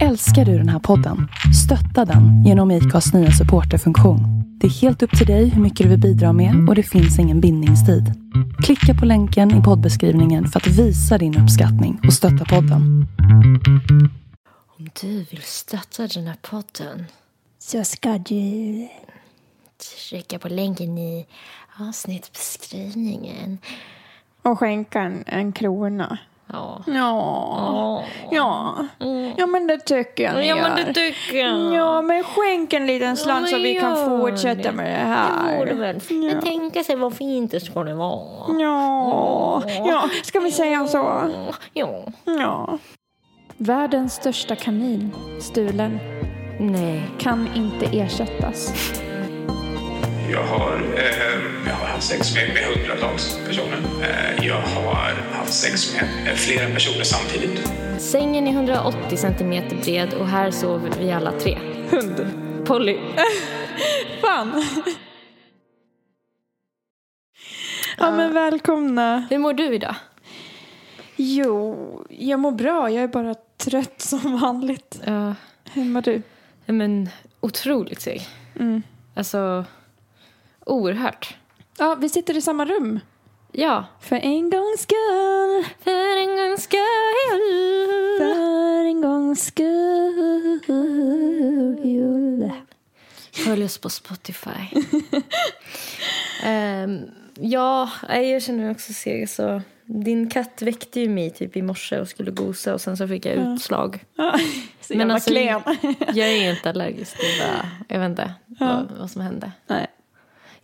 Älskar du den här podden? Stötta den genom IKAs nya supporterfunktion. Det är helt upp till dig hur mycket du vill bidra med och det finns ingen bindningstid. Klicka på länken i poddbeskrivningen för att visa din uppskattning och stötta podden. Om du vill stötta den här podden Så ska du... trycka på länken i avsnittbeskrivningen. Och skänka en, en krona. Ja. Ja. Ja. Ja, men det tycker jag ni Ja, men gör. det tycker jag. Ja, men skänk en liten slant så men vi kan gör fortsätta det. med det Det borde här. väl. Men tänka sig vad fint det skulle vara. Ja. Ja, ska vi säga så? Ja. Ja. Världens största kanin, stulen, Nej. kan inte ersättas. Jag har, eh, jag har haft sex med, med hundratals personer. Eh, jag har haft sex med eh, flera personer samtidigt. Sängen är 180 centimeter bred och här sover vi alla tre. Hund. Polly. Fan. Ja, men välkomna. Hur mår du idag? Jo, jag mår bra. Jag är bara trött som vanligt. Ja, Hur mår du? men otroligt seg. Mm. Alltså, oerhört. Ja, vi sitter i samma rum. Ja. För en gångs skull. För en gångs skull. För en gångs skull. Följ oss på Spotify. Ehm, ja, jag känner mig också seg. Så din katt väckte ju mig typ i morse och skulle gosa och sen så fick jag utslag. Ja, Men alltså. Jag är inte allergisk. Jag vet inte vad, vad som hände. Nej.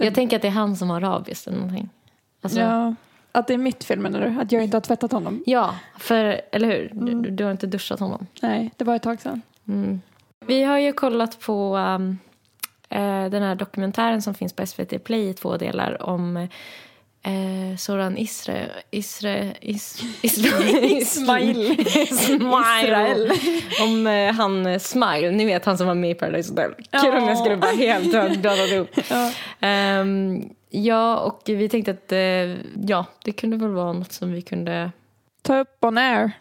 Jag tänker att det är han som har rabies eller någonting. Alltså, ja. Ja, att det är mitt fel menar du? Att jag inte har tvättat honom? för, eller hur? Du, du har inte duschat honom. Nej, det var ett tag sedan. Mm. Vi har ju kollat på um, eh, den här dokumentären som finns på SVT Play i två delar om eh, Soran Isre, Isre, is, Ismail. Ismail. Om eh, han eh, Smile, ni vet han som var med i Paradise Hotel. Kul om jag skulle bara helt dödat ihop. Ja. Ehm, ja, och vi tänkte att eh, ja, det kunde väl vara något som vi kunde Ta upp on air.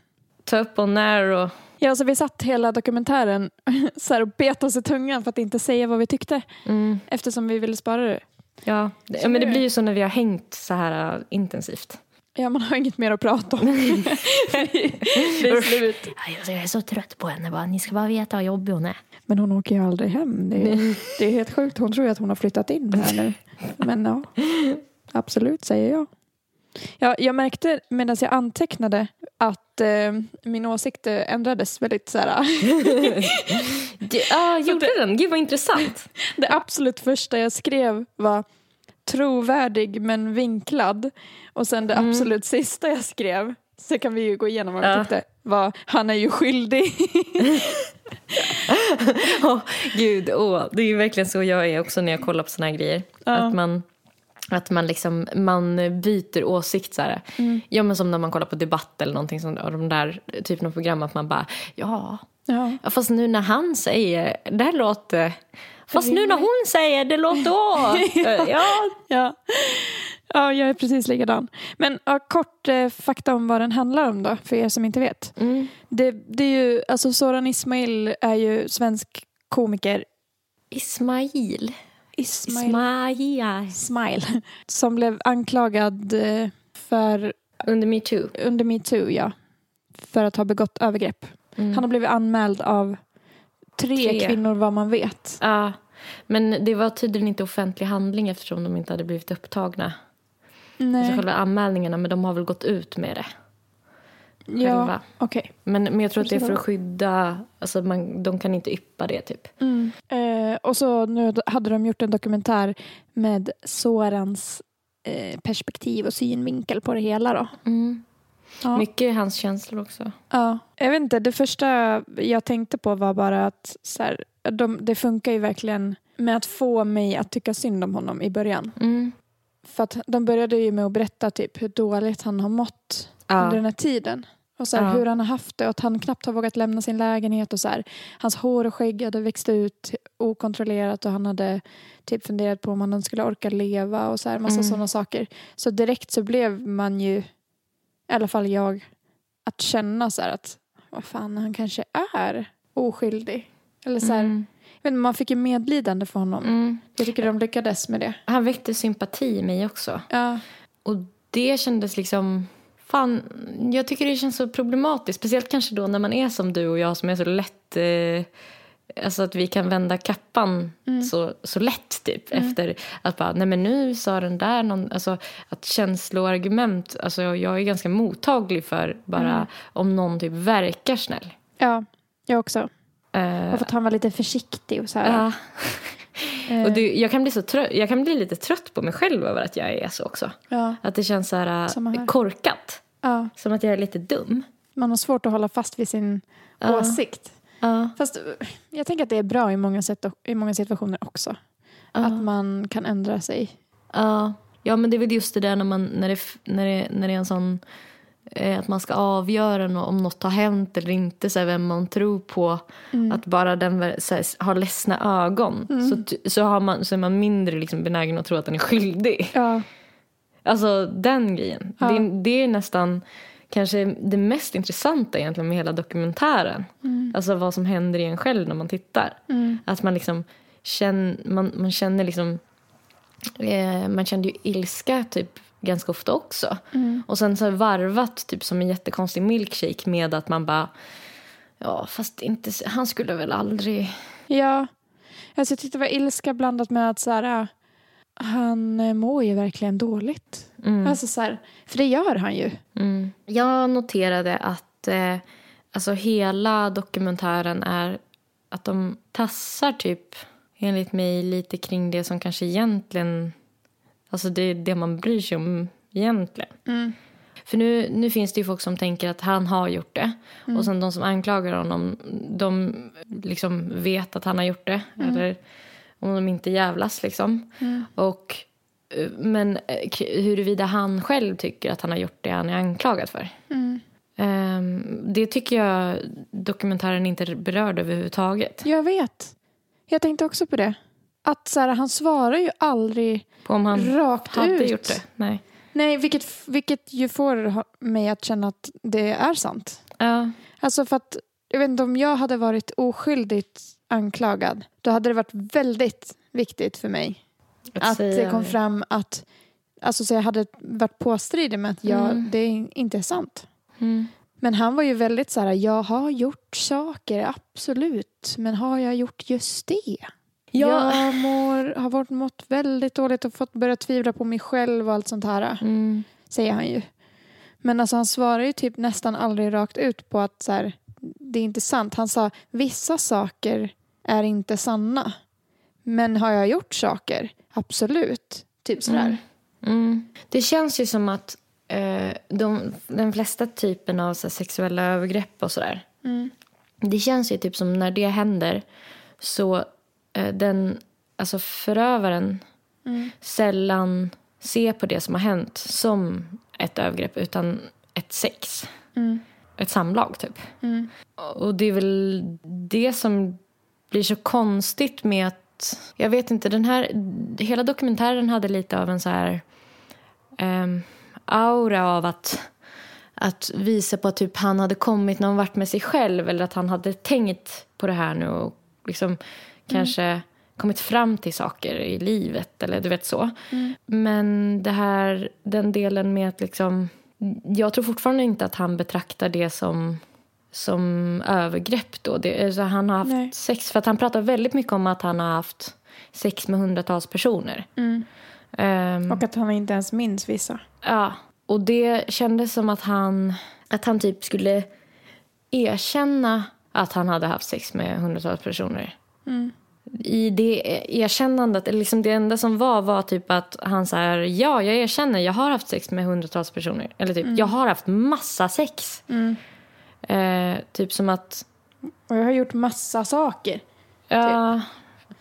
ta upp och när och Ja, så vi satt hela dokumentären så här och bet oss i tungan för att inte säga vad vi tyckte. mm, Eftersom vi ville spara det. Ja, det, ja, men det blir ju så när vi har hängt så här äh, intensivt. Ja, man har inget mer att prata om. det är slut. Jag är så trött på henne. Bara, ni ska bara veta hur jobbig hon är. Men hon åker ju aldrig hem. Det är, det är helt sjukt. Hon tror ju att hon har flyttat in här nu. Men ja, absolut säger jag. Ja, jag märkte medan jag antecknade att eh, min åsikt eh, ändrades väldigt så här. Ja, gjorde den? Gud vad intressant. Det absolut första jag skrev var trovärdig men vinklad. Och sen det absolut sista jag skrev, så kan vi ju gå igenom vad vi Ja. tyckte, var han är ju skyldig. Åh, gud, åh, det är ju verkligen så jag är också när jag kollar på såna här grejer. Att man, att man, liksom, man byter åsikt så här. Ja, men som när man kollar på Debatt eller någonting sånt, av de där typen av program. Att man bara, ja, Ja. ja fast nu när han säger, det här låter... Fast nu när hon säger, det låter då. ja, Ja. ja, jag är precis likadan. Men ja, kort eh, fakta om vad den handlar om då, för er som inte vet. Mm. Det, det är ju, alltså Soran Ismail är ju svensk komiker. Ismail. Ismail. Ismail. Smile. Som blev anklagad eh, för, Under metoo. under metoo, ja. För att ha begått övergrepp. Han har blivit anmäld av tre, Tre. kvinnor vad man vet. Ja, men det var tydligen inte offentlig handling eftersom de inte hade blivit upptagna. Nej. Alltså själva anmälningarna, men de har väl gått ut med det. ja, själva. okej. Men, men jag tror att det är för att skydda, alltså man, de kan inte yppa det typ. Eh, och så nu hade de gjort en dokumentär med Sorans eh, perspektiv och synvinkel på det hela då. Ja. Mycket hans känslor också. Ja. Jag vet inte, det första jag tänkte på var bara att så här, de, det funkar ju verkligen med att få mig att tycka synd om honom i början. Mm. För att de började ju med att berätta typ hur dåligt han har mått Ja. under den här tiden. Och så här, Ja. hur han har haft det och att han knappt har vågat lämna sin lägenhet. Och så här, hans hår och skägg hade växt ut okontrollerat och han hade typ funderat på om han skulle orka leva och så här, massa Mm. sådana saker. Så direkt så blev man ju, i alla fall jag, att känna så att vad fan han kanske är oskyldig. Eller så här, vet inte, man fick ju medlidande för honom. Jag tycker de lyckades med det. Han väckte sympati i mig också. Ja, Och det kändes liksom... Fan, jag tycker det känns så problematiskt. Speciellt kanske då när man är som du och jag som är så lätt... Eh, alltså att vi kan vända kappan så, så lätt typ. Efter att bara, nej men nu sa den där någon... Alltså att känsloargument... Alltså jag är ganska mottaglig för bara om någon typ verkar snäll. ja jag också. Eh, Och för att han var lite försiktig och så här. ja. Och det, jag, kan bli så trött, jag kan bli lite trött på mig själv över att jag är så också. Ja, Att det känns så här, äh, korkat. ja. Som att jag är lite dum. Man har svårt att hålla fast vid sin Ja. åsikt. Ja. Fast eh, jag tänker att det är bra i många, sätt, i många situationer också. Att man kan ändra sig. Ja. ja, men det är väl just det där när, man, när, det, när, det, när det är en sån... Eh, att man ska avgöra om något har hänt eller inte, så här, vem man tror på. Att bara den så här, har ledsna ögon. Så, t- så, har man, så är man mindre liksom, benägen att tro att den är skyldig. Ja, Alltså den grejen. Ja. Det, det är nästan kanske det mest intressanta egentligen med hela dokumentären. Alltså vad som händer i en själv när man tittar. Att man liksom känner, man, man känner liksom, eh, man kände ju ilska typ ganska ofta också. Och sen så varvat typ som en jättekonstig milkshake med att man bara, ja fast inte, han skulle väl aldrig, ja. Alltså, jag tyckte det var ilska blandat med att så här, äh, han eh, mår ju verkligen dåligt. Alltså, så här, för det gör han ju. Mm. Jag noterade att eh, alltså hela dokumentären är att de tassar typ enligt mig lite kring det som kanske egentligen alltså det är det man bryr sig om egentligen. För nu, nu finns det ju folk som tänker att han har gjort det. Och sen de som anklagar honom, de liksom vet att han har gjort det. Eller om de inte jävlas liksom. Och, eh, men eh, huruvida han själv tycker att han har gjort det han är anklagad för. Ehm, det tycker jag dokumentären inte berörde överhuvudtaget. Jag vet. Jag tänkte också på det. Att så här, han svarar ju aldrig På om han rakt hade ut. gjort det. Nej. Nej, vilket, vilket ju får mig att känna att det är sant. Ja. Alltså för att, jag vet inte om jag hade varit oskyldigt anklagad, då hade det varit väldigt viktigt för mig att, säga det kom fram att, alltså så jag hade varit påstridig med att jag, det är inte är sant. Mm. Men han var ju väldigt så här, jag har gjort saker, absolut, men har jag gjort just det? Ja. Jag mår, har varit, mått väldigt dåligt och fått börja tvivla på mig själv och allt sånt här, Mm. säger han ju. Men alltså han svarar ju typ nästan aldrig rakt ut på att så här, det är inte sant. Han sa vissa saker är inte sanna. Men har jag gjort saker? Absolut. Typ sådär. Mm. Det känns ju som att eh, de, den flesta typen av här, sexuella övergrepp och sådär. Det känns ju typ som när det händer så eh, den, alltså förövaren sällan ser på det som har hänt som ett övergrepp utan ett sex. Ett samlag typ. Och det är väl det som blir så konstigt med att... Jag vet inte, den här... Hela dokumentären hade lite av en så här... ehm, aura av att, att visa på att typ han hade kommit någon vart med sig själv eller att han hade tänkt på det här nu och liksom kanske kommit fram till saker i livet eller du vet så. Men det här, den delen med att liksom... Jag tror fortfarande inte att han betraktar det som som övergrepp då. Det, alltså han har haft Nej. sex, för att han pratar väldigt mycket om att han har haft sex med hundratals personer. Ehm, Och att han inte ens minns vissa. ja, och det kändes som att han, att han typ skulle erkänna att han hade haft sex med hundratals personer. I det erkännandet, eller liksom det enda som var var typ att han så här, ja jag erkänner, jag har haft sex med hundratals personer. Eller typ, jag har haft massa sex. Eh, typ som att Och jag har gjort massa saker. Ja,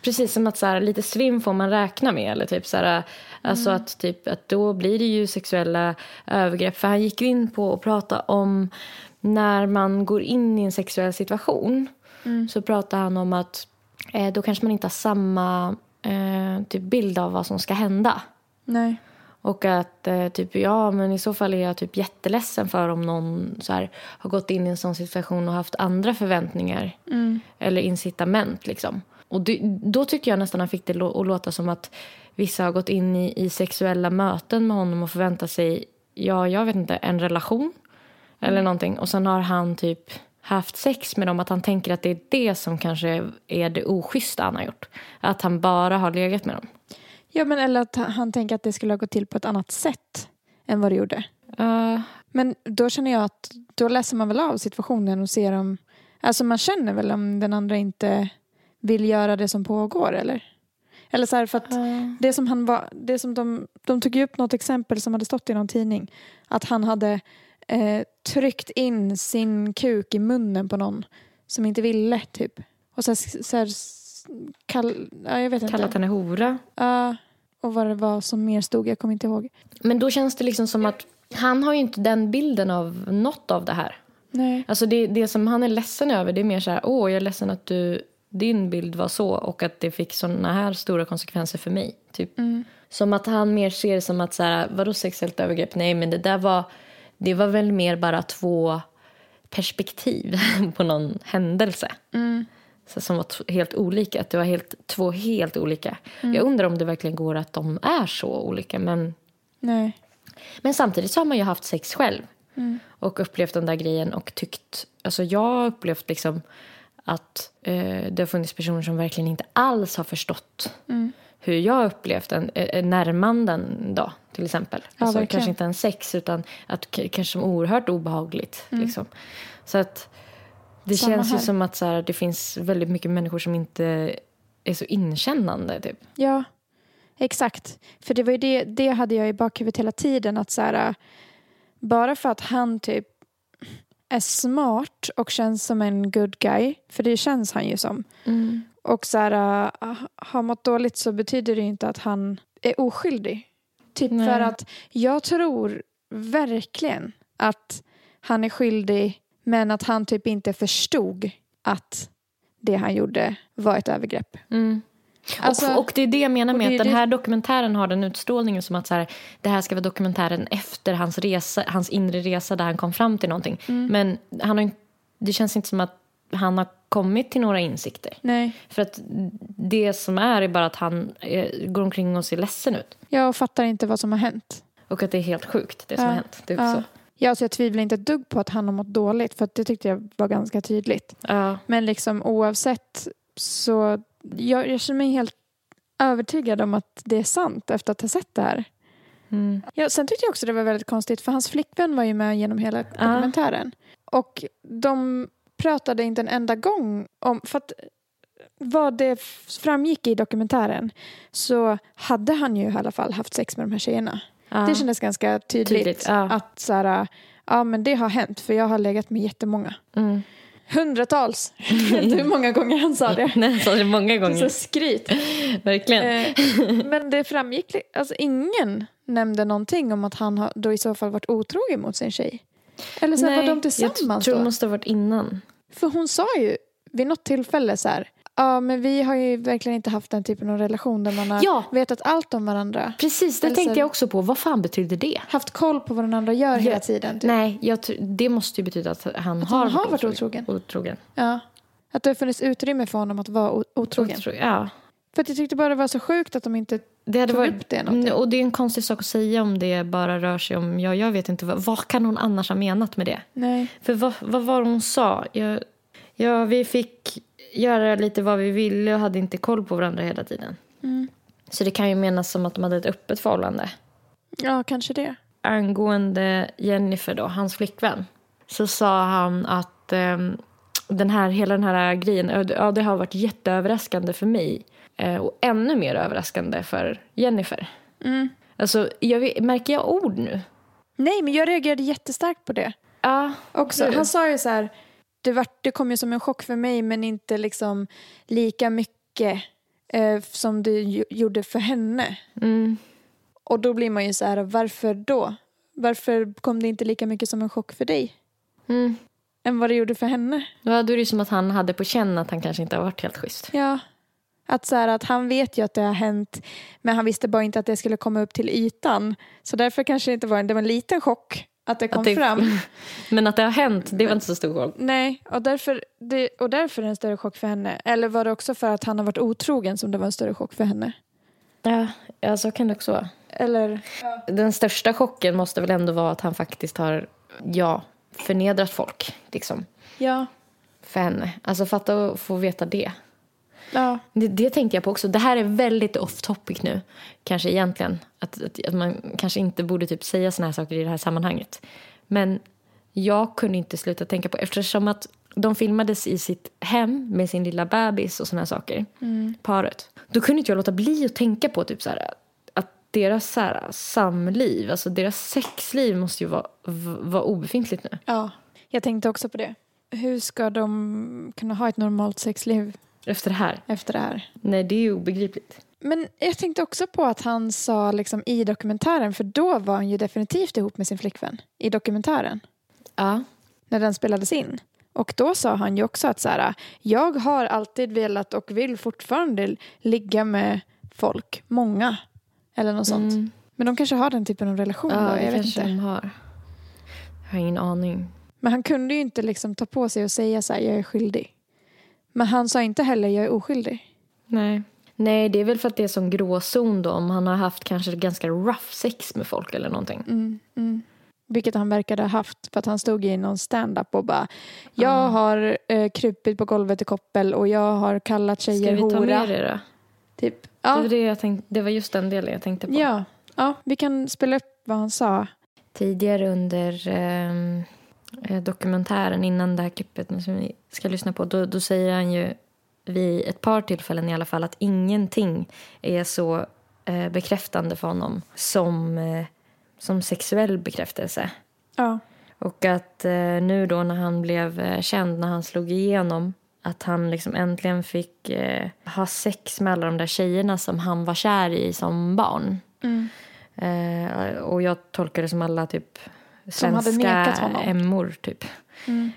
precis som att så här, lite svinn får man räkna med. Eller typ så här, alltså att, typ, att då blir det ju sexuella övergrepp. För han gick in på att prata om när man går in i en sexuell situation. Så pratar han om att eh, då kanske man inte har samma eh, typ bild av vad som ska hända. Nej. Och att eh, typ, ja men i så fall är jag typ jätteledsen för om någon så här, har gått in i en sån situation och haft andra förväntningar. Eller incitament liksom. Och det, då tycker jag nästan han fick det att låta som att vissa har gått in i, i sexuella möten med honom och förväntar sig, ja jag vet inte, en relation. Eller någonting. Och sen har han typ haft sex med dem. Att han tänker att det är det som kanske är det oschyssta han har gjort. Att han bara har legat med dem. Ja, men eller att han- tänker att det skulle ha gått till på ett annat sätt än vad det gjorde. Uh, Men då känner jag att då läser man väl av situationen och ser om... Alltså man känner väl om den andra inte vill göra det som pågår eller? Eller så här för att det som han var... Det som de, de tog ju upp något exempel som hade stått i någon tidning. Att han hade eh, tryckt in sin kuk i munnen på någon som inte ville typ. Och så här, så här kall, ja, jag vet inte. kallat henne hora. Ja, och vad det var som mer stod, jag kommer inte ihåg. Men då känns det liksom som att han har ju inte den bilden av något av det här. Nej. Alltså det, det som han är ledsen över det är mer så här, åh jag är ledsen att du, din bild var så och att det fick såna här stora konsekvenser för mig. Typ. Som att han mer ser det som att så här, vadå sexuellt övergrepp? Nej men det där var, det var väl mer bara två perspektiv på någon händelse. Så som var helt olika, att det var helt, två helt olika. Jag undrar om det verkligen går att de är så olika men Nej. men samtidigt så har man ju haft sex själv och upplevt den där grejen och tyckt... Alltså jag har upplevt liksom att eh, det har funnits personer som verkligen inte alls har förstått hur jag har upplevt en, eh, närmanden då, till exempel. Ja, alltså, kanske inte en sex, utan att, kanske som oerhört obehagligt. Liksom. Så att det Samma känns ju här. som att så här, det finns väldigt mycket människor som inte är så inkännande. Typ. Ja, exakt. För det var ju det, det hade jag i bakhuvudet hela tiden. Att så här, bara för att han typ är smart och känns som en good guy, för det känns han ju som. Och så här, äh, har mått dåligt så betyder det ju inte att han är oskyldig. Typ Nej. för att jag tror verkligen att han är skyldig men att han typ inte förstod att det han gjorde var ett övergrepp. Mm. Alltså- och, och det är det jag menar och med att är den det- här dokumentären har den utstrålningen som att så här, det här ska vara dokumentären efter hans, resa, hans inre resa där han kom fram till någonting. Mm. Men han har, inte- det känns inte som att han har kommit till några insikter. Nej. För att det som är är bara att han eh, går omkring och ser ledsen ut. Jag fattar inte vad som har hänt. Och att det är helt sjukt det som Ja. har hänt. Det är Ja. så. Ja, så jag tvivlar inte ett dugg på att han har mått dåligt för det tyckte jag var ganska tydligt. Ja. Men liksom oavsett så jag, jag känner mig helt övertygad om att det är sant efter att ha sett det här. Mm. Ja, sen tyckte jag också det var väldigt konstigt för hans flickvän var ju med genom hela dokumentären. Och de pratade inte en enda gång om, för att vad det framgick i dokumentären så hade han ju i alla fall haft sex med de här tjejerna. Det kändes ganska tydligt, Tydligt, att så här, ja men det har hänt för jag har legat med jättemånga. Mm. Hundratals. Jag vet inte hur många gånger han sa det. Nej, så är det många Det gånger. så skryt. Verkligen. Eh, men det framgick, alltså ingen nämnde någonting om att han har då i så fall varit otrogen mot sin tjej. Eller så här, var de jag tillsammans tror det då? måste ha varit innan. För hon sa ju vid något tillfälle så här, ja men vi har ju verkligen inte haft den typen av relation där man har Ja. vetat allt om varandra. Precis, det Eller tänkte jag också på. Vad fan betyder det? Haft koll på vad den andra gör hela tiden. Typ. Nej, jag det måste ju betyda att han Att har, han har varit otrogen. otrogen. Ja. Att det har funnits utrymme för honom att vara otrogen. Otro- ja. För att jag tyckte bara det var så sjukt att de inte Det hade tog varit, upp det någonting. och det är en konstig sak att säga om det bara rör sig om, ja, jag vet inte, vad, vad kan hon annars ha menat med det? Nej. För vad, vad var hon sa? Jag, ja, vi fick göra lite vad vi ville och hade inte koll på varandra hela tiden. Mm. Så det kan ju menas som att de hade ett öppet förhållande. Ja, kanske det. angående Jennifer då, hans flickvän, så sa han att ehm, den här, hela den här grejen, ja, det har varit jätteöverraskande för mig. Eh, och ännu mer överraskande för Jennifer. Mm. Alltså, jag märker jag ord nu? Nej, men jag reagerade jättestarkt på det. Ja, Också. Han sa ju så här, det, var, det kom ju som en chock för mig men inte liksom lika mycket eh, som det ju, gjorde för henne. mm, Och då blir man ju så här, varför då? Varför kom det inte lika mycket som en chock för dig mm. än vad det gjorde för henne? Ja, då är det som att han hade på känn att han kanske inte har varit helt schysst. Ja, Att, så här, att han vet ju att det har hänt men han visste bara inte att det skulle komma upp till ytan. Så därför kanske det inte var, det var en liten chock att det kom Att det- fram. Men att det har hänt, det var inte så stor chock. Nej, och därför, det, och därför är det en större chock för henne. Eller var det också för att han har varit otrogen som det var en större chock för henne? Ja, ja, så kan det också vara. Eller? Den största chocken måste väl ändå vara att han faktiskt har, ja, förnedrat folk. Liksom, Ja. för henne. Alltså fatta att få veta det. Ja. det. Det tänkte jag på också. Det här är väldigt off topic nu. Kanske egentligen. Att, att, att man kanske inte borde typ säga såna här saker i det här sammanhanget. Men jag kunde inte sluta tänka på, eftersom att de filmades i sitt hem med sin lilla bebis och såna här saker. Paret. Då kunde inte jag låta bli att tänka på typ så här, att deras så här, samliv, alltså deras sexliv måste ju vara, vara obefintligt nu. ja. Jag tänkte också på det. Hur ska de kunna ha ett normalt sexliv Efter det här. efter det här? Nej, det är ju obegripligt. Men jag tänkte också på att han sa liksom i dokumentären, för då var han ju definitivt ihop med sin flickvän i dokumentären, Ja. när den spelades in. Och då sa han ju också att så här, jag har alltid velat och vill fortfarande ligga med folk, många, eller något sånt. Mm. Men de kanske har den typen av relation Ja, då, jag vet inte. de har. Jag har ingen aning. Men han kunde ju inte liksom ta på sig och säga så här, jag är skyldig. Men han sa inte heller, jag är oskyldig. Nej. Nej, det är väl för att det är som gråzon då. Om han har haft kanske ganska rough sex med folk eller någonting. Mm, mm. Vilket han verkade ha haft för att han stod i någon stand-up och bara Jag har eh, krupit på golvet i koppel och jag har kallat Ska tjejer vi ta hora. med det då? Typ. Det, Ja, var det, jag tänkte, det var just den delen jag tänkte på. ja, ja, vi kan spela upp vad han sa. Tidigare under eh, dokumentären, innan det här klippet som vi ska lyssna på, då, då säger han ju vid ett par tillfällen i alla fall att ingenting är så eh, bekräftande för honom som, eh, som sexuell bekräftelse. Ja, Och att eh, nu då när han blev eh, känd, när han slog igenom att han liksom äntligen fick eh, ha sex med alla de där tjejerna som han var kär i som barn. Mm. Eh, och jag tolkar det som alla typ svenska emmor typ. Mm.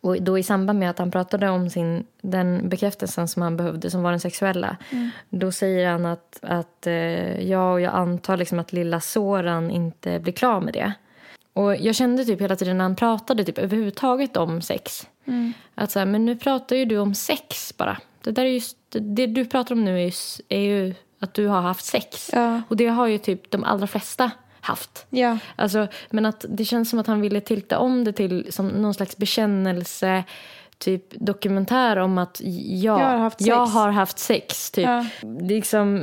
Och då i samband med att han pratade om sin, den bekräftelsen som han behövde, som var den sexuella, Mm. då säger han att, att eh, ja, och jag antar liksom att lilla Soran inte blir klar med det. Och jag kände typ hela tiden när han pratade typ överhuvudtaget om sex, Mm. att så här, men nu pratar ju du om sex bara. Det, där är just, det du pratar om nu är ju, är ju att du har haft sex. Ja. Och det har ju typ de allra flesta haft. ja, Alltså, men att det känns som att han ville tilta om det till som någon slags bekännelse typ dokumentär om att ja, Jag har haft sex. jag har haft sex. Typ. Ja. Liksom,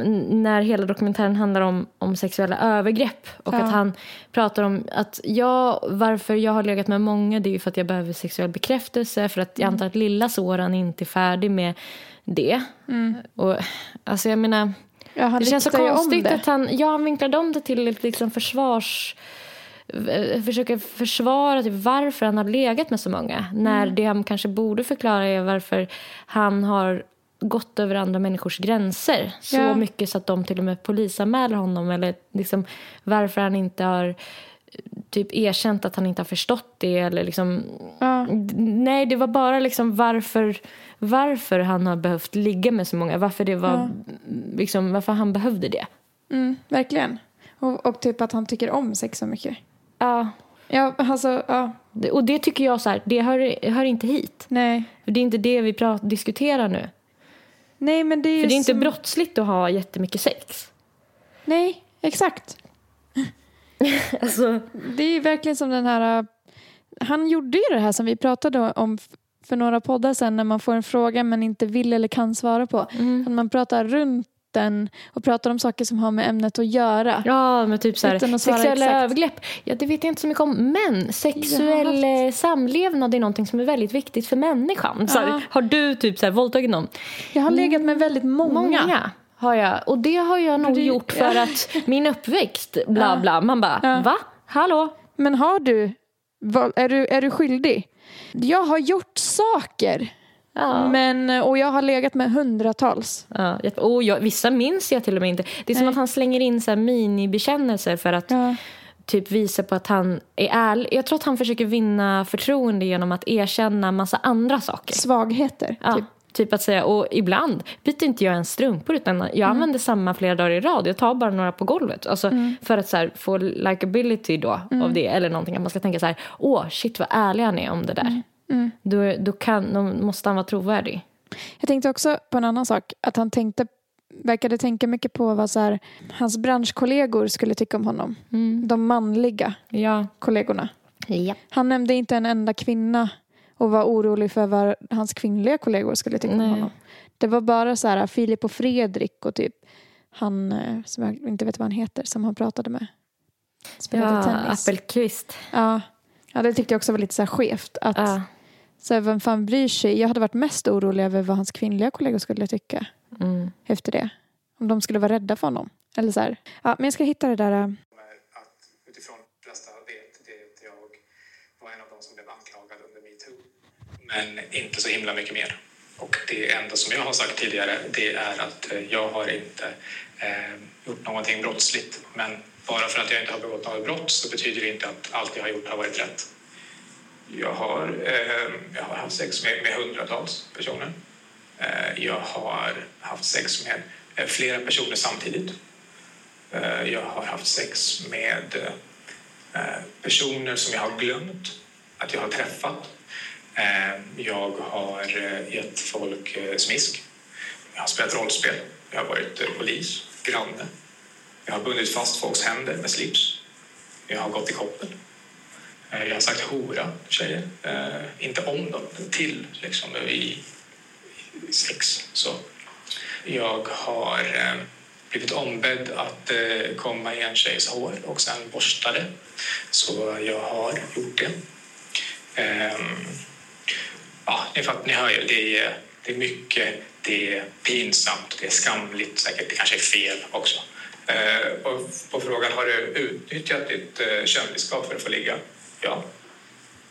när hela dokumentären handlar om, om sexuella övergrepp och Ja. att han pratar om att jag, varför jag har legat med många det är ju för att jag behöver sexuell bekräftelse för att jag Mm. antar att lilla Soran inte är färdig med det. Och, alltså jag menar, ja han det känns så konstigt det. att han, ja, han vinklade om det till liksom försvars... eh, Försöker försvara typ varför han har legat med så många. När Mm. det han kanske borde förklara är varför han har gått över andra människors gränser så Ja. mycket så att de till och med polisanmäler honom. Eller liksom varför han inte har typ erkänt att han inte har förstått det. Eller liksom, Ja. Nej, det var bara liksom varför, varför han har behövt ligga med så många. Varför, det var, liksom, varför han behövde det. Mm, verkligen. Och, och typ att han tycker om sex så mycket. Ja. Ja, alltså, ja, Och det tycker jag så här, det hör, hör inte hit. nej. För det är inte det vi prat, diskuterar nu. Nej, men det är För det är inte som... brottsligt att ha jättemycket sex. Nej, exakt. Alltså, Det är verkligen som den här... äh, Han gjorde ju det här som vi pratade om för några poddar sen när man får en fråga men inte vill eller kan svara på. Mm. Att man pratar runt den och pratar om saker som har med ämnet att göra. ja, men typ så här, sexuella exakt. övergrepp. Ja, det vet jag inte så mycket om. Men sexuell eh, samlevnad är någonting som är väldigt viktigt för människan. Så här, har du typ så här, våldtagit någon? Jag har legat med väldigt många. Många har jag. Och det har jag nog det- gjort för ja. att min uppväxt, bla bla. Man bara, Ja. va? Hallå? Men har du... Är du, är du skyldig? Jag har gjort saker. Ja. Men, och jag har legat med hundratals. Ja, och jag, vissa minns jag till och med inte. Det är som Nej. att han slänger in så här minibekännelser för att Ja. typ visa på att han är ärlig. Jag tror att han försöker vinna förtroende genom att erkänna massa andra saker. Svagheter. Ja. Typ. Typ att säga, och ibland byter inte jag ens strumpor utan jag Mm. använder samma flera dagar i rad. Jag tar bara några på golvet. Alltså Mm. för att så här, få likability då av det. Eller någonting. Att man ska tänka så här, åh shit vad ärlig han är om det där. Mm. Då, då, kan, då måste han vara trovärdig. Jag tänkte också på en annan sak. Att han tänkte, verkade tänka mycket på vad så här, hans branschkollegor skulle tycka om honom. De manliga Ja. kollegorna. ja. Han nämnde inte en enda kvinna och var orolig för vad hans kvinnliga kollegor skulle tycka Nej. om honom. Det var bara så här Filip och Fredrik och typ han eh, som jag inte vet vad han heter som han pratade med. Spelade Ja, tennis. Appelqvist. Ja. ja, det tyckte jag också var lite så här skevt. Att, Ja. så här, vem fan bryr sig? Jag hade varit mest orolig över vad hans kvinnliga kollegor skulle tycka Mm. efter det. Om de skulle vara rädda för honom. Eller så här. Ja, men jag ska hitta det där. äh, att utifrån de flesta vet det att jag var en av de som blev anklagad under metoo. Men inte så himla mycket mer. Och det enda som jag har sagt tidigare det är att eh, jag har inte eh, gjort någonting brottsligt. Men bara för att jag inte har begått något brott så betyder det inte att allt jag har gjort har varit rätt. Jag har, eh, jag har haft sex med, med hundratals personer. Eh, jag har haft sex med eh, flera personer samtidigt. Eh, Jag har haft sex med eh, personer som jag har glömt att jag har träffat. Eh, jag har eh, gett folk eh, smisk. Jag har spelat rollspel. Jag har varit polis, granne. Jag har bundit fast folks händer med slips. Jag har gått i koppel. Jag har sagt hora tjejer. Inte om dem, till liksom i sex. Så. Jag har blivit ombedd att komma i en tjejs hår och sen borsta det. Så jag har gjort det. Ehm, Ja, ni, fattar, ni hör ju, det är, det är mycket, det är pinsamt, det är skamligt säkert, det kanske är fel också. Eh, och på frågan, har du utnyttjat ditt eh, kändisskap för att få ligga? Ja,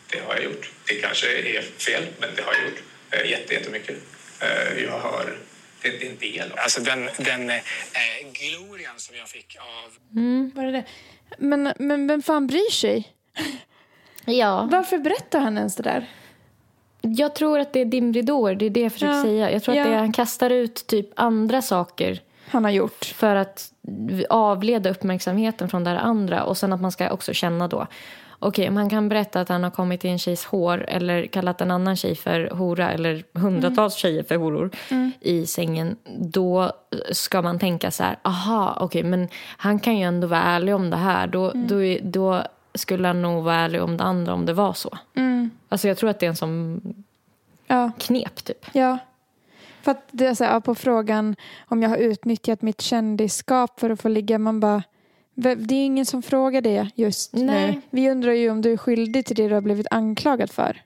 det har jag gjort. Det kanske är fel, men det har jag gjort. Eh, jätte, jättemycket. Eh, jag har... Det är en del av... Alltså den, den eh, glorian som jag fick av... Var det det? Men, men vem fan bryr sig? Ja. Varför berättar han ens det där? Jag tror att det är dimridåer, det är det jag försöker Ja. säga. Jag tror Ja. att är, han kastar ut typ andra saker Han har gjort. för att avleda uppmärksamheten från det andra. Och sen att man ska också känna då. Okej, om han kan berätta att han har kommit i en tjejs hår eller kallat en annan tjej för hora eller hundratals tjejer för horor i sängen. Då ska man tänka så här, aha, okej, men han kan ju ändå vara ärlig om det här. Då, då, är- då skulle han nog vara ärlig om det andra om det var så. Alltså jag tror att det är en sån Ja. knep typ. Ja. För att det är så här, ja, på frågan om jag har utnyttjat mitt kändisskap för att få ligga, man bara "V- det är ingen som frågar det just Nej. nu. Vi undrar ju om du är skyldig till det du har blivit anklagad för.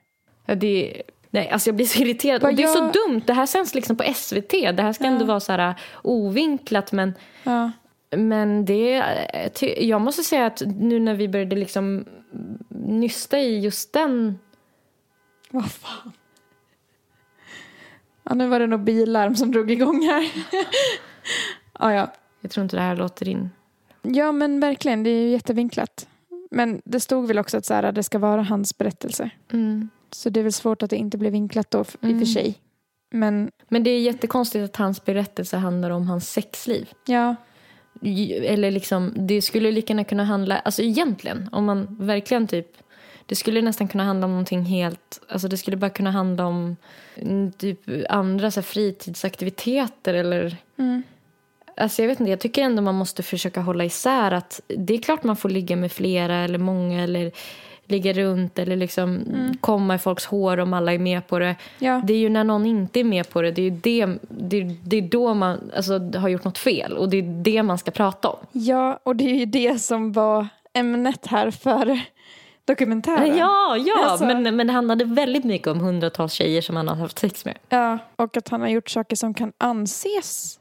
Ja, det, nej, alltså jag blir så irriterad. Och det är så dumt. Det här sänds liksom på SVT. Det här ska ändå vara så här ovinklat. Men, Ja. Men det, jag måste säga att nu när vi började liksom nysta i just den. Vad fan. Ja, nu var det nog bilarm som drog igång här. ja, ja. Jag tror inte det här låter in. ja, men verkligen. Det är ju jättevinklat. Men det stod väl också att så här, det ska vara hans berättelse. Mm. Så det är väl svårt att det inte blir vinklat då i och för sig. Men Men det är jättekonstigt att hans berättelse handlar om hans sexliv. ja, Eller liksom, det skulle lika gärna kunna handla, alltså egentligen, om man verkligen typ, det skulle nästan kunna handla om någonting helt, alltså det skulle bara kunna handla om mm, typ andra så här, fritidsaktiviteter eller Alltså jag vet inte, jag tycker ändå man måste försöka hålla isär att det är klart man får ligga med flera eller många eller ligga runt eller liksom komma i folks hår om alla är med på det. Ja. Det är ju när någon inte är med på det, det är det, det, det är då man alltså, har gjort något fel och det är det man ska prata om. Ja, och det är ju det som var ämnet här för dokumentären. Ja, ja, Alltså- men, men det handlade väldigt mycket om hundratals tjejer som han har haft sex med. Ja, och att han har gjort saker som kan anses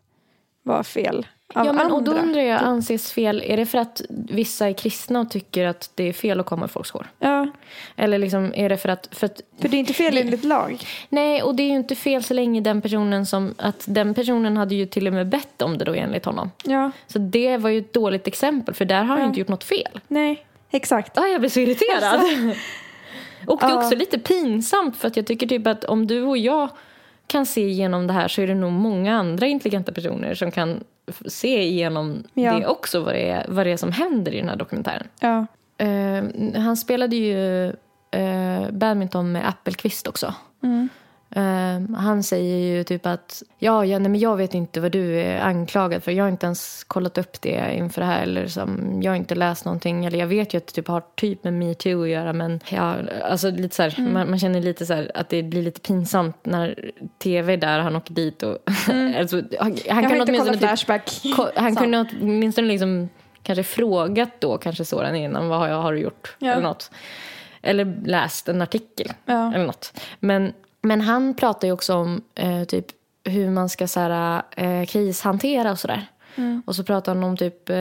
vara fel av ja, men, andra. och då undrar jag, anses fel, är det för att vissa är kristna och tycker att det är fel att komma i folks hår? Ja, Eller liksom, är det för att, för att för det är inte fel enligt lag. Nej, och det är ju inte fel så länge den personen som... Att den personen hade ju till och med bett om det då enligt honom. Ja, Så det var ju ett dåligt exempel för där har han Ja. inte gjort något fel. nej, exakt. Ah, jag blir så irriterad. och det är också lite pinsamt för att jag tycker typ att om du och jag kan se igenom det här så är det nog många andra intelligenta personer som kan se igenom Ja. det också, vad det, är, vad det är som händer i den här dokumentären. Ja. Eh, han spelade ju eh, badminton med Appelqvist också. Mm. Eh, han säger ju typ att ja, ja nej, men jag vet inte vad du är anklagad för. Jag har inte ens kollat upp det inför det här. Eller som, jag har inte läst någonting. Eller jag vet ju att det typ har typ med metoo att göra. Men ja, alltså lite så här, man, man känner lite så här, att det blir lite pinsamt när tv är där han åker dit. Och, alltså, han han Jag har kan inte kollat typ Flashback. Ko- Han kunde åtminstone liksom kanske frågat då kanske Soran innan vad har, jag, har du gjort Ja. eller något. Eller läst en artikel Ja. eller något. Men, men han pratar ju också om eh, typ hur man ska så här, eh, krishantera och sådär. Mm. Och så pratar han om typ, eh,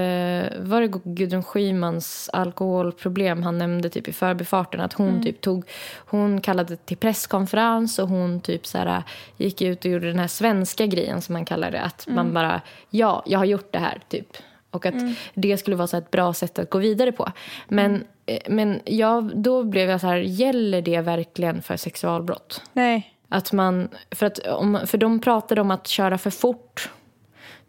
var det Gudrun Schymans alkoholproblem han nämnde typ i förbifarten. Att Mm. hon typ tog, hon kallade till presskonferens och hon typ så här, gick ut och gjorde den här svenska grejen som man kallar det. Att Mm. man bara, ja, jag har gjort det här typ. Och att det skulle vara så ett bra sätt att gå vidare på. Men, Mm. Men jag, då blev jag så här, gäller det verkligen för sexualbrott? Nej. Att man, för, att om, för de pratade om att köra för fort.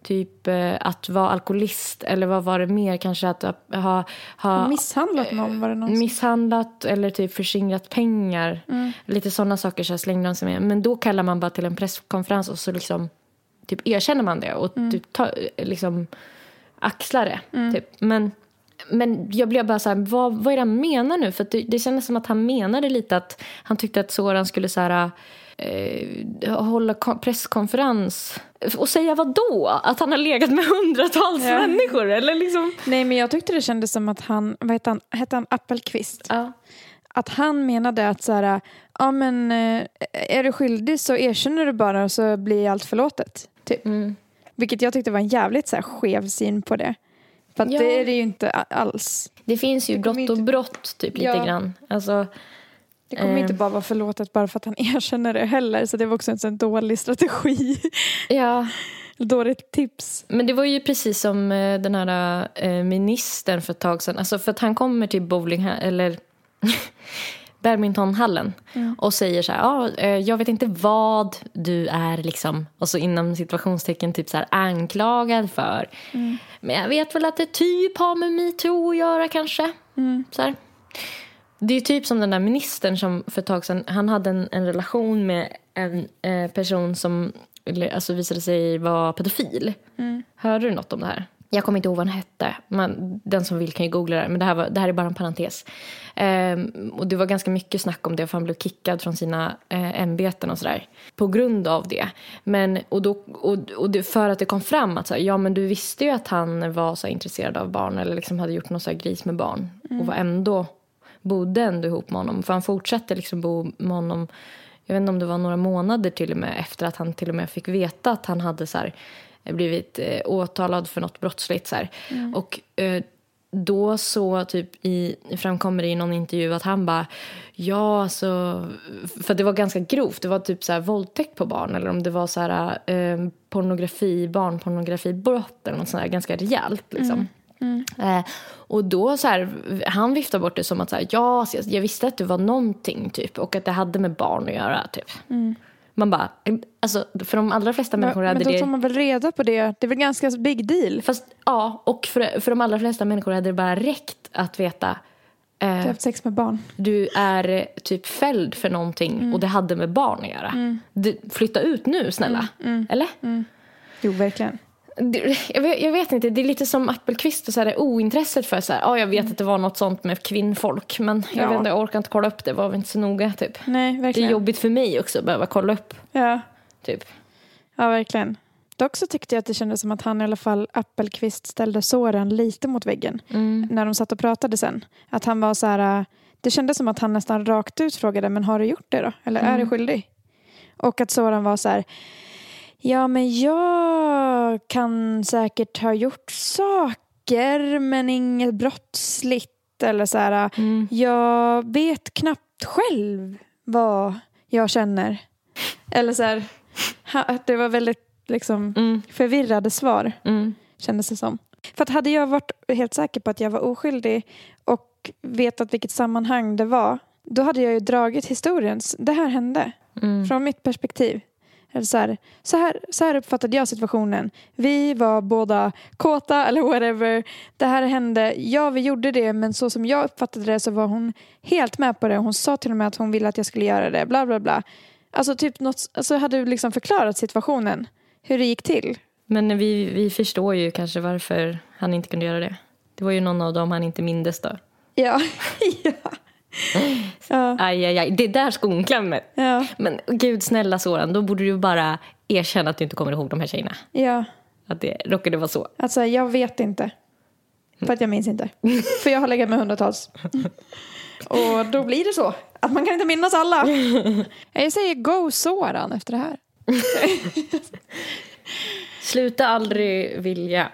Typ eh, att vara alkoholist eller vad var det mer? Kanske att ha, ha Misshandlat någon var det någon misshandlat eller typ förskingrat pengar. Lite sådana saker så slängde de sig med. Men då kallar man bara till en presskonferens och så liksom typ erkänner man det och typ ta, liksom axlar det. Typ. Men, men jag blev bara så här, vad, vad är det han menar nu? För det, det kändes som att han menade lite att han tyckte att Soran skulle så här, eh, hålla ko- presskonferens och säga vad då? Att han har legat med hundratals Ja. människor? Eller liksom... Nej men jag tyckte det kändes som att han, vad hette han, hette han Appelqvist? Ja. Att han menade att så här, ja men eh, är du skyldig så erkänner du bara och så blir allt förlåtet. Typ. Mm. Vilket jag tyckte var en jävligt så här, skev syn på det. För Ja. det är det ju inte alls. Det finns ju Det brott inte- och brott typ lite Ja. grann. Alltså, Det kommer Eh. inte bara vara förlåtet bara för att han erkänner det heller. Så det var också en sån dålig strategi. ja. Dåligt tips. Men det var ju precis som eh, den här eh, ministern för ett tag sedan. Alltså för att han kommer till bowling eller badmintonhallen och säger så här, eh, jag vet inte vad du är liksom, och så inom situationstecken typ så här anklagad för. Men jag vet väl att det typ har med metoo att göra kanske. Så här. Det är typ som den där ministern som för ett tag sedan, han hade en, en relation med en eh, person som alltså visade sig vara pedofil. Hörde du något om det här? Jag kommer inte ihåg vad han hette. Men den som vill kan ju googla det. Men det här, var, det här är bara en parentes. Ehm, och det var ganska mycket snack om det. För han blev kickad från sina eh, ämbeten och sådär. På grund av det. Men, och då, och, och det, för att det kom fram att så här, ja men du visste ju att han var så intresserad av barn. Eller liksom hade gjort något så här gris med barn. Och var ändå, bodde ändå ihop med honom. För han fortsatte liksom bo med honom. Jag vet inte om det var några månader till och med efter att han till och med fick veta att han hade så här, blivit eh, åtalad för något brottsligt. Så här. Och eh, då så typ i, framkommer det i någon intervju att han bara ja alltså för det var ganska grovt det var typ så här våldtäkt på barn eller om det var så här eh, pornografi barnpornografibrott eller något sånt där ganska rejält liksom. Eh, och då så här, han viftar bort det som att så här, ja, så jag, visste att det var någonting typ och att det hade med barn att göra typ. Man bara, alltså för de allra flesta människor Men hade då det tar man väl reda på det. Det är väl ganska big deal. Fast ja, och för, för de allra flesta människor hade det bara räckt att veta Du har eh, haft sex med barn. du är eh, typ fälld för någonting och det hade med barn att göra. Du, flytta ut nu snälla. Eller? Jo, verkligen. Jag, vet, inte, det är lite som Appelqvist och så här, ointresset för så här, ja jag vet att det var något sånt med kvinnfolk men jag Ja. vet inte, jag orkar inte kolla upp det, var väl inte så noga typ. Nej, Det är verkligen. jobbigt för mig också att behöva kolla upp Ja. typ. ja, verkligen. Dock så tyckte jag att det kändes som att han i alla fall, Appelqvist, ställde såren lite mot väggen. När de satt och pratade sen. Att han var så här, det kändes som att han nästan rakt ut frågade, men har du gjort det då? Eller är du skyldig? Och att Soran var så här, ja men jag kan säkert ha gjort saker men inget brottsligt. Eller så här, jag vet knappt själv vad jag känner. Eller så här, det var väldigt liksom, Mm. förvirrade svar Mm. kändes det som. För att hade jag varit helt säker på att jag var oskyldig och vetat vilket sammanhang det var, då hade jag ju dragit historien. Det här hände, Mm. från mitt perspektiv. Eller så, här, så, här, så här uppfattade jag situationen. Vi var båda kåta eller whatever. Det här hände. Ja, vi gjorde det men så som jag uppfattade det så var hon helt med på det. Hon sa till och med att hon ville att jag skulle göra det. Bla bla bla. Alltså typ något, alltså hade du liksom förklarat situationen. Hur det gick till. Men vi, vi förstår ju kanske varför han inte kunde göra det. Det var ju någon av dem han inte mindes då. Ja. ja. ja. Aj, aj, aj. Det är där skon klämmer. Ja. Men gud snälla Soran, då borde du bara erkänna att du inte kommer ihåg de här tjejerna. Ja. Att det råkade vara så. Alltså jag vet inte. För att jag minns inte. För jag har legat med hundratals. Och då blir det så. Att man kan inte minnas alla. Jag säger go Soran efter det här. Sluta aldrig vilja.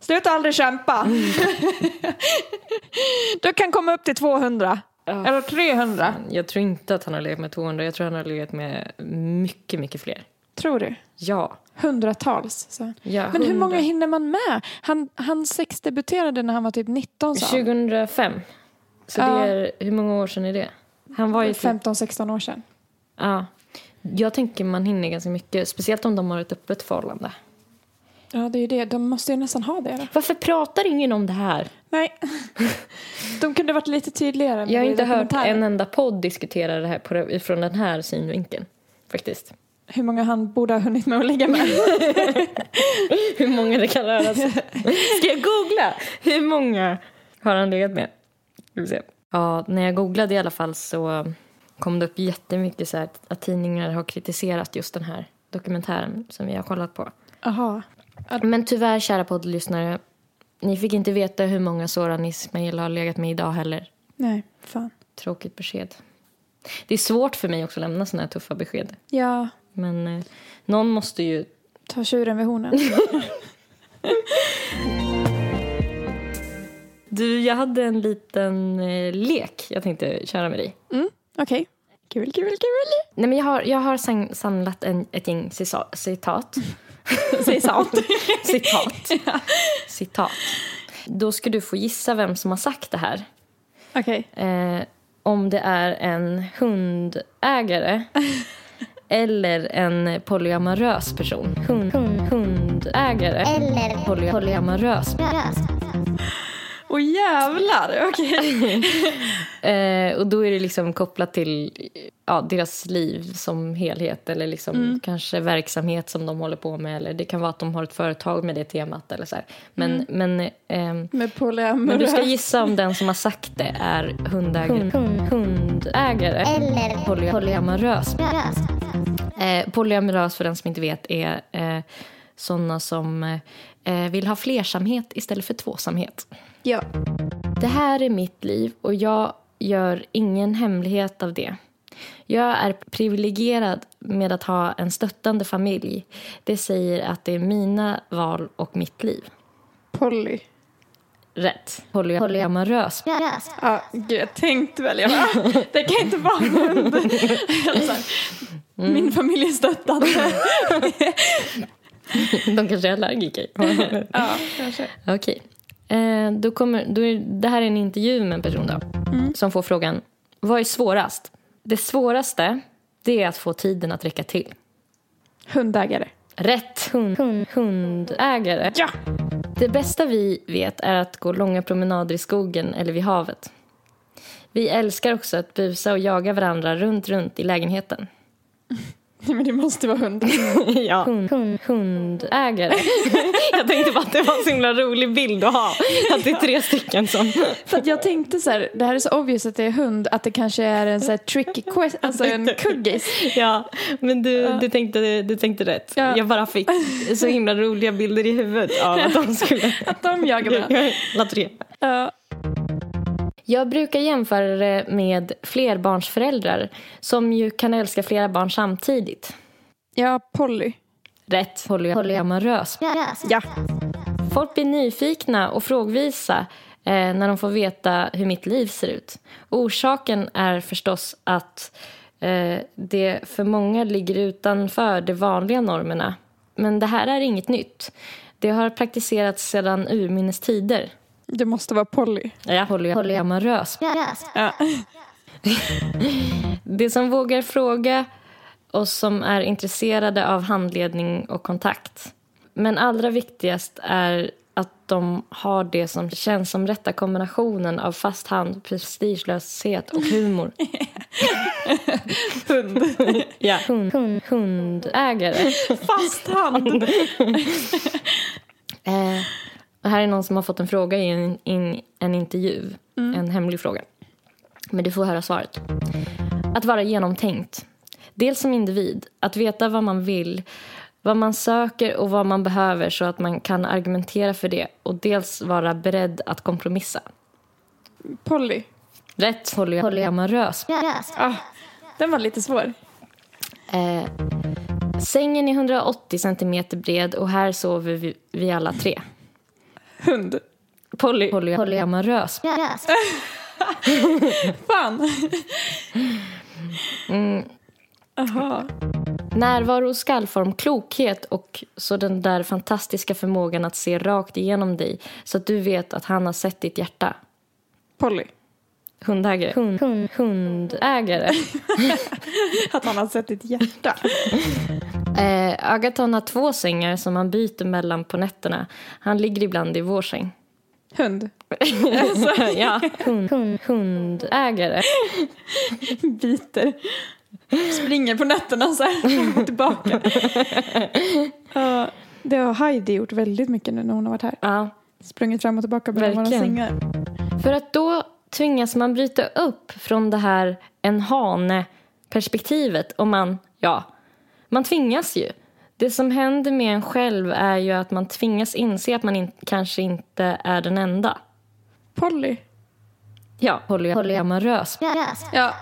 Sluta aldrig kämpa. du kan komma upp till 200. Eller 300. Jag tror inte att han har legat med 200. Jag tror han har legat med mycket, mycket fler. Tror du? Ja. Hundratals. Så. ja Men hur 100. många hinner man med? Han, han sexdebuterade när han var typ 19 sa han. 2005. Så Ja. det är, hur många år sedan är det? Han var ju typ, 15-16 år sedan. ja. Jag tänker man hinner ganska mycket. Speciellt om de har ett öppet förhållande. Ja, det är ju det. De måste ju nästan ha det. Då. Varför pratar ingen om det här? Nej. De kunde varit lite tydligare. Jag har inte hört en enda podd diskutera det här på, från den här synvinkeln. Faktiskt. Hur många han borde ha hunnit med att ligga med. Hur många det kan röra sig. Ska jag googla? Hur många har han legat med? Ska vi se. Ja, när jag googlade i alla fall så kom det upp jättemycket så här att tidningar har kritiserat just den här dokumentären som vi har kollat på. Jaha. Men tyvärr, kära poddlyssnare, ni fick inte veta hur många Soran Ismail har legat med idag heller. Nej, fan. Tråkigt besked. Det är svårt för mig också att lämna såna här tuffa besked. Ja, Men eh, någon måste ju... ta tjuren vid hornen. Du, jag hade en liten eh, lek jag tänkte köra med dig. Mm, Okej. Kul, kul, kul. Nej, men jag har, jag har sam- samlat en, ett gäng cisa- citat. Säg sant. citat. Då ska du få gissa vem som har sagt det här. Okej. Eh, om det är en hundägare eller en polyamorös person. Hund, hund, hundägare eller poly, polyamorös. Åh jävlar, okej. Eh, och då är det liksom kopplat till ja, deras liv som helhet eller liksom kanske verksamhet som de håller på med. Eller det kan vara att de har ett företag med det temat. Eller så här. Men, men, ehm, Med polyamorös. men du ska gissa om den som har sagt det är hundägare, hund, hundägare eller poly, polyamorös. Eh, polyamorös, för den som inte vet, är eh, sådana som eh, vill ha flersamhet istället för tvåsamhet. Ja. Det här är mitt liv och jag gör ingen hemlighet av det. Jag är privilegierad med att ha en stöttande familj. Det säger att det är mina val och mitt liv. Polly. Rätt. Poly polyamorös. Ja, gud, jag tänkte väl. Jag bara, det kan inte vara en hund. Alltså, Min familj är stöttande. De kanske är allergiker. ja, kanske. Okej. Eh, då kommer, då är, det här är en intervju med en person då, som får frågan Vad är svårast? Det svåraste det är att få tiden att räcka till. Hundägare. Rätt hund, hund, hundägare. Ja! Det bästa vi vet är att gå långa promenader i skogen eller vid havet. Vi älskar också att busa och jaga varandra runt, runt i lägenheten. Nej, men det måste vara hund. ja. Hund, hund, hundägare. Jag tänkte bara att det var en så himla rolig bild att ha. Att det är tre stycken som... För att jag tänkte så här, det här är så obvious att det är hund, att det kanske är en så här tricky question, alltså en kuggis. Ja, men du, du, tänkte, du tänkte rätt. Ja. Jag bara fick så himla roliga bilder i huvudet av att de skulle... Att de jagar varandra. Alla tre. Ja. Jag brukar jämföra det med flerbarnsföräldrar som ju kan älska flera barn samtidigt. ja, Polly. Rätt. Poly polyamorös. Ja. Folk blir nyfikna och frågvisa eh, när de får veta hur mitt liv ser ut. Orsaken är förstås att eh, det för många ligger utanför de vanliga normerna. Men det här är inget nytt. Det har praktiserats sedan urminnes tider. Det måste vara Polly. Ja, poly polyamorös. Ja. Det som vågar fråga och som är intresserade av handledning och kontakt. Men allra viktigast är att de har det som känns som rätta kombinationen av fast hand, prestigelöshet och humor. Hund. ja. hund, hund, hundägare. Fast hand. Eh, och här är någon som har fått en fråga i en, in, en intervju. En hemlig fråga. Men du får höra svaret. Att vara genomtänkt. Dels som individ, att veta vad man vill, vad man söker och vad man behöver så att man kan argumentera för det. Och dels vara beredd att kompromissa. Polly. Rätt poly- polyamorös. Ah, den var lite svår. Eh, sängen är 180 centimeter bred och här sover vi, vi alla tre. Hund. Poly, poly, polyamorös. Fan. Aha. Närvaro, skallform, klokhet och så den där fantastiska förmågan att se rakt igenom dig så att du vet att han har sett ditt hjärta. Polly. Hundägare. Hund, hund, hundägare. Att han har sett ditt hjärta. Eh, Agaton har två sängar som han byter mellan på nätterna. Han ligger ibland i vår säng. Hund. ja. hund, hund, hundägare. Biter. Springer på nätterna så här fram och tillbaka. Ja, det har Heidi gjort väldigt mycket nu när hon har varit här. Ja. Sprungit fram och tillbaka mellan våra sängar. För att då tvingas man bryta upp från det här en hane-perspektivet. Och man, ja, man tvingas ju. Det som händer med en själv är ju att man tvingas inse att man in, kanske inte är den enda. Polly. Ja, poly, polyamorös. Ja,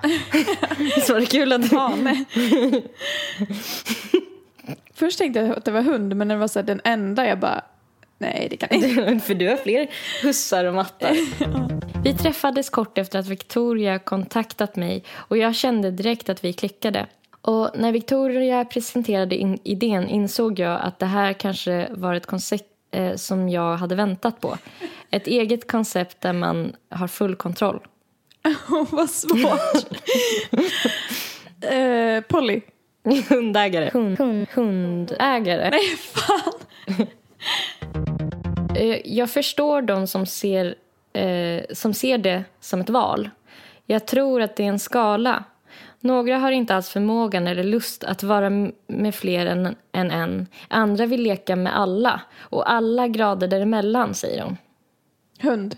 Så var det kul att du... hane. Först tänkte jag att det var hund, men när det var så här, den enda, jag bara, nej det kan inte. För du har fler hussar och mattar. Vi träffades kort efter att Victoria kontaktat mig och jag kände direkt att vi klickade. Och när Victoria presenterade in idén insåg jag att det här kanske var ett koncept eh, som jag hade väntat på. Ett eget koncept där man har full kontroll. Vad svårt. eh, Polly. Hundägare. Hund, hund, hundägare. Nej, fan. Eh, Jag förstår de som ser, eh, som ser det som ett val. Jag tror att det är en skala. Några har inte alls förmågan eller lust att vara med fler än, än en. Andra vill leka med alla. Och alla grader däremellan, säger hon. Hund.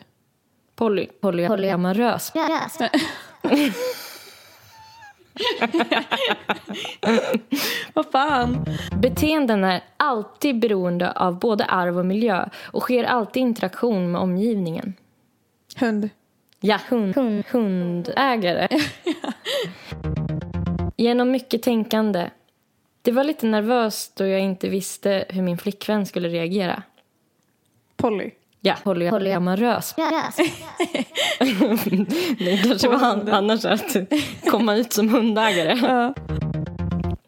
Poly, poly, polyamorös. Vad fan. Beteenden är alltid beroende av både arv och miljö och sker alltid i interaktion med omgivningen. Hund. Ja, hund, hund, hundägare. Genom mycket tänkande. Det var lite nervöst då jag inte visste hur min flickvän skulle reagera. Polly. Ja, poly, polyamorös. det kanske var han, annars att komma ut som hundägare. Ja.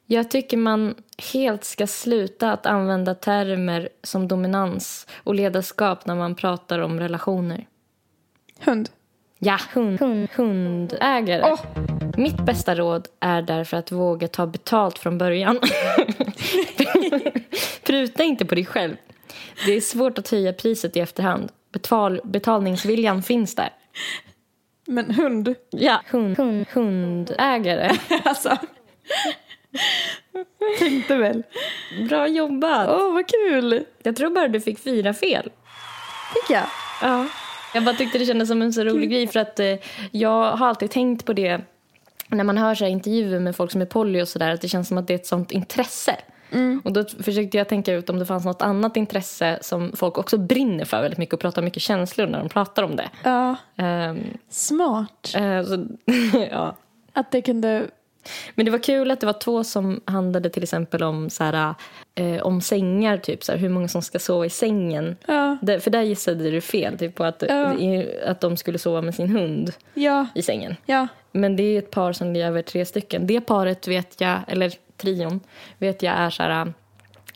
Jag tycker man helt ska sluta att använda termer som dominans och ledarskap när man pratar om relationer. Hund. Ja, hund, hund, hundägare. Åh! Mitt bästa råd är därför att våga ta betalt från början. Pruta inte på dig själv. Det är svårt att höja priset i efterhand. Betal, betalningsviljan finns där. Men hund. Ja, hund, hund, hundägare. Alltså. Tänkte väl. Bra jobbat. Åh, vad kul. Jag tror bara du fick fyra fel. Fick jag? Ja. Jag bara tyckte det kändes som en så rolig grej för att eh, jag har alltid tänkt på det när man hör så intervjuer med folk som är poly och sådär att det känns som att det är ett sånt intresse. Och då försökte jag tänka ut om det fanns något annat intresse som folk också brinner för väldigt mycket och pratar mycket känslor när de pratar om det. Ja. Ehm, Smart. eh, så, ja. Att det kunde... Men det var kul att det var två som handlade till exempel om, så här, eh, om sängar, typ så här, hur många som ska sova i sängen. Ja. Där, för där gissade du fel, typ på att, Ja. att de skulle sova med sin hund Ja. i sängen. Men det är ett par som lever tre stycken. Det paret vet jag, eller trion, vet jag är så här...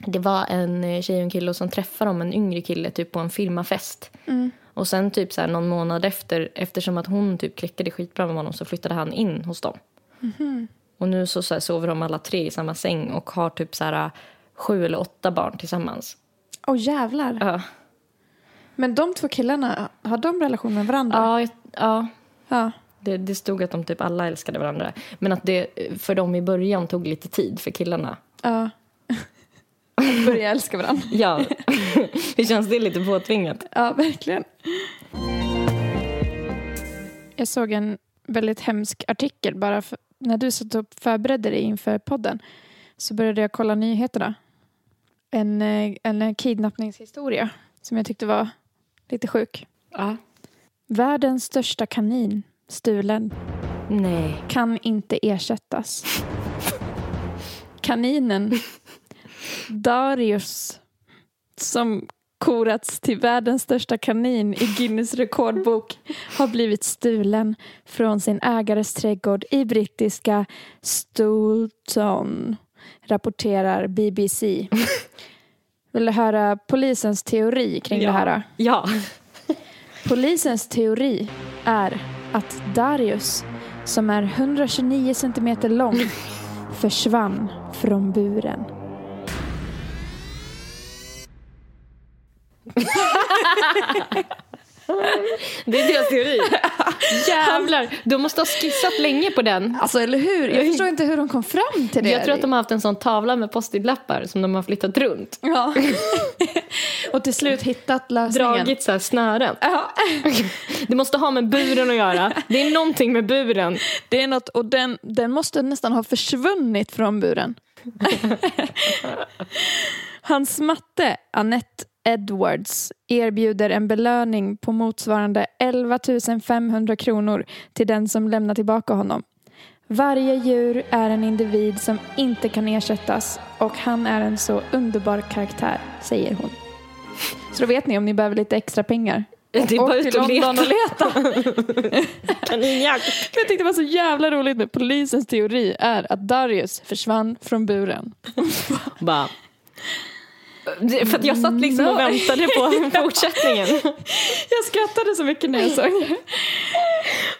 Det var en eh, tjej och en kille som träffade dem, en yngre kille, typ på en firmafest. Och sen typ så här någon månad efter, eftersom att hon typ klickade skitbra med honom så flyttade han in hos dem. Och nu så, så här, sover de alla tre i samma säng och har typ så här, sju eller åtta barn tillsammans. Åh jävlar. Ja, Men de två killarna, har de relation med varandra? ja, jag- ja Ja. det, det stod att de typ alla älskade varandra. Men att det för dem i början tog lite tid för killarna. ja. Börjar älska varandra. Ja, det känns det lite påtvingat. Ja, verkligen. Jag såg en väldigt hemsk artikel bara för, när du satt och förberedde dig inför podden så började jag kolla nyheterna. En, eh, en kidnappningshistoria som jag tyckte var lite sjuk. Ja. Världens största kanin stulen Nej. kan inte ersättas. Kaninen Darius som korats till världens största kanin i Guinness rekordbok har blivit stulen från sin ägares trädgård i brittiska Stoulton, rapporterar BBC. Vill du höra polisens teori kring det här? Ja. Polisens teori är att Darius, som är 129 centimeter lång, försvann från buren. Det är deras teori. Jävlar, de måste ha skissat länge på den. Alltså, eller hur? Jag förstår inte hur de kom fram till det. Jag tror att de har haft en sån tavla med post-it-lappar som de har flyttat runt. Ja. Och till slut hittat lösningen. Dragit så här snören. Ja, Det måste ha med buren att göra. Det är någonting med buren. det är något, och den, den måste nästan ha försvunnit från buren. Hans matte, Annette Edwards, erbjuder en belöning på motsvarande 11 500 kronor till den som lämnar tillbaka honom. Varje djur är en individ som inte kan ersättas och han är en så underbar karaktär, säger hon. Så då vet ni om ni behöver lite extra pengar. Det är bara ut och leta. och leta. Kaninjakt. Jag tyckte det var så jävla roligt med polisens teori är att Darius försvann från buren. Bara. För att jag satt liksom och No. väntade på fortsättningen. Jag skrattade så mycket när jag såg.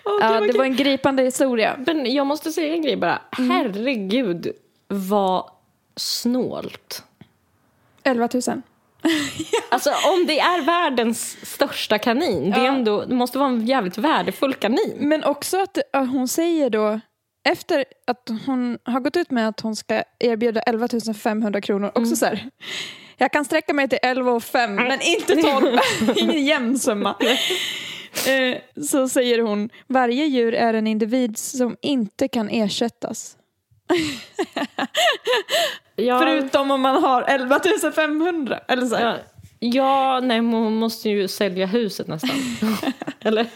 Åh, Ja, det var en gripande historia. Men jag måste säga en grej bara. Herregud vad snålt. 11 000. Alltså om det är världens största kanin, det, är ändå, det måste vara en jävligt värdefull kanin. Men också att hon säger då, efter att hon har gått ut med att hon ska erbjuda 11 500 kronor, också så här. Jag kan sträcka mig till 11 och 5, men inte 12. Ingen jämn summa. Eh, så säger hon, varje djur är en individ som inte kan ersättas. Ja, Förutom om man har 11 500. Eller så ja, ja, nej hon måste ju sälja huset nästan. Eller?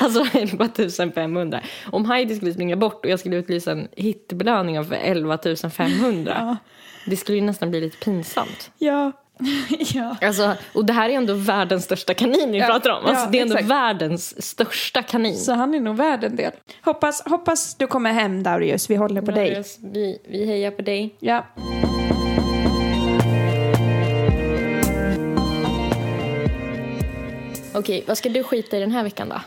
Alltså 11 500. Om Heidi skulle springa bort och jag skulle utlysa en hitbelöning för 11 500. Ja. Det skulle ju nästan bli lite pinsamt. Ja. ja. Alltså, och det här är ändå världens största kanin vi Ja, pratar om. Alltså, ja, det är ändå exakt. världens största kanin. Så han är nog värd en del. Hoppas, hoppas du kommer hem Darius, vi håller på dig. Marius, Vi, vi hejar på dig. Ja. Okej, vad ska du skita i den här veckan då?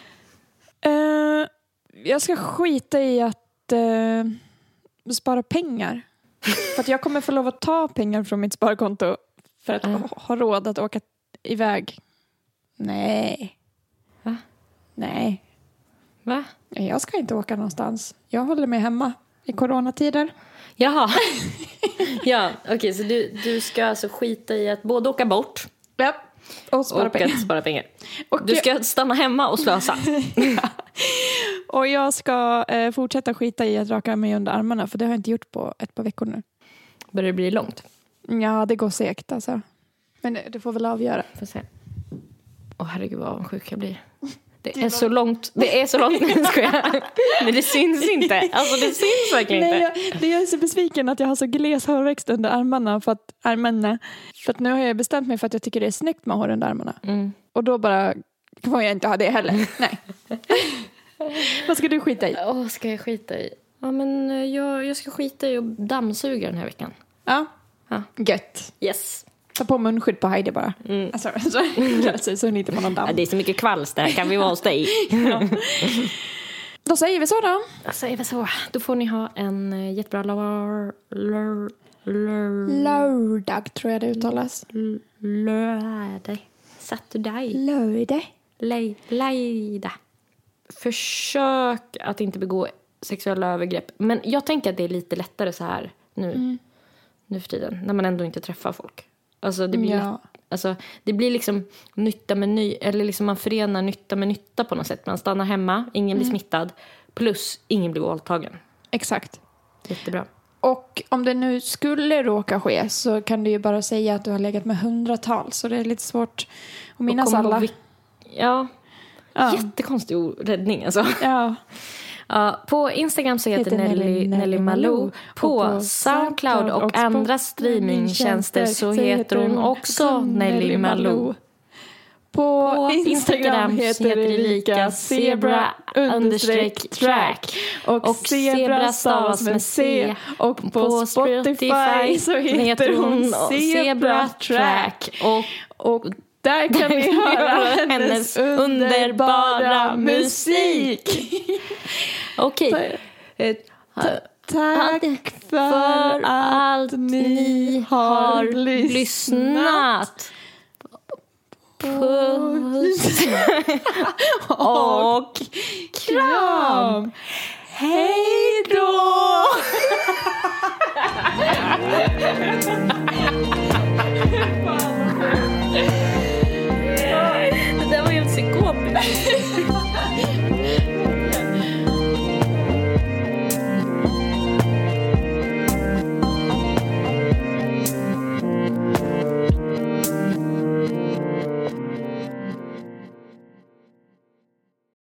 Eh, jag ska skita i att eh, spara pengar. För att jag kommer få lov att ta pengar från mitt sparkonto för att Ja. ha- råd att åka iväg. Nej. Va? Nej, Va? jag ska inte åka någonstans. Jag håller mig hemma i coronatider. Jaha. ja, okej, så du, du ska alltså skita i att både åka bort Ja. Och spara och pengar. att spara pengar. Och, Du ska stanna hemma och slösa. och jag ska eh, fortsätta skita i att raka mig under armarna för det har jag inte gjort på ett par veckor nu. Börjar det bli långt? Ja, det går segt alltså. Men det, får väl avgöra. Får se. Åh herregud vad avundsjuk jag blir. Det är så långt, det är så långt, nej jag. Men det syns inte. Alltså det syns verkligen Nej, inte. jag, det jag är så besviken att jag har så gles hårväxt under armarna för att, armarna. För att nu har jag bestämt mig för att jag tycker det är snyggt med hår under armarna. Mm. Och då bara får jag inte ha det heller. Nej. Vad ska du skita i? Åh, ska jag skita i? Ja men eh, jag, jag ska skita i att dammsuga den här veckan. Ja. Ja. Gött. Yes. Ta på munskydd på Heidi bara. Alltså, så, så, så hon inte får någon damm. Ja, det är så mycket kvalster, kan vi vara hos dig? Då säger vi så då. Då säger vi så. Då får ni ha en eh, jättebra lör, lör, lör, Lördag tror jag det uttalas. lördag. Saturday. Lördag. Lej, lejda. Försök att inte begå sexuella övergrepp. Men jag tänker att det är lite lättare så här nu, nu för tiden. När man ändå inte träffar folk. Alltså det blir, Ja. lätt, alltså, det blir liksom nytta med ny, eller liksom man förenar nytta med nytta på något sätt. Man stannar hemma, ingen blir smittad. Plus ingen blir våldtagen. Exakt. Jättebra. Och om det nu skulle råka ske så kan du ju bara säga att du har legat med hundratals. Så det är lite svårt att minnas alla. vil- Ja, Ja. jättekonstig räddning alltså. Ja. Ja, på Instagram så heter, Heter Nelly, Nelly- Nelly, Malou. På, Och på Soundcloud och, och andra Spotify streamingtjänster så heter hon också Nelly Malou. På, På Instagram heter Erika zebra understreck track. Och, zebra stavas med C. Och på, Spotify så heter hon zebra track. Och Och där kan Där vi höra hennes underbara musik. Okej. Eh, tack för allt ni har lyssnat. Puss och kram. Hej då! Bye.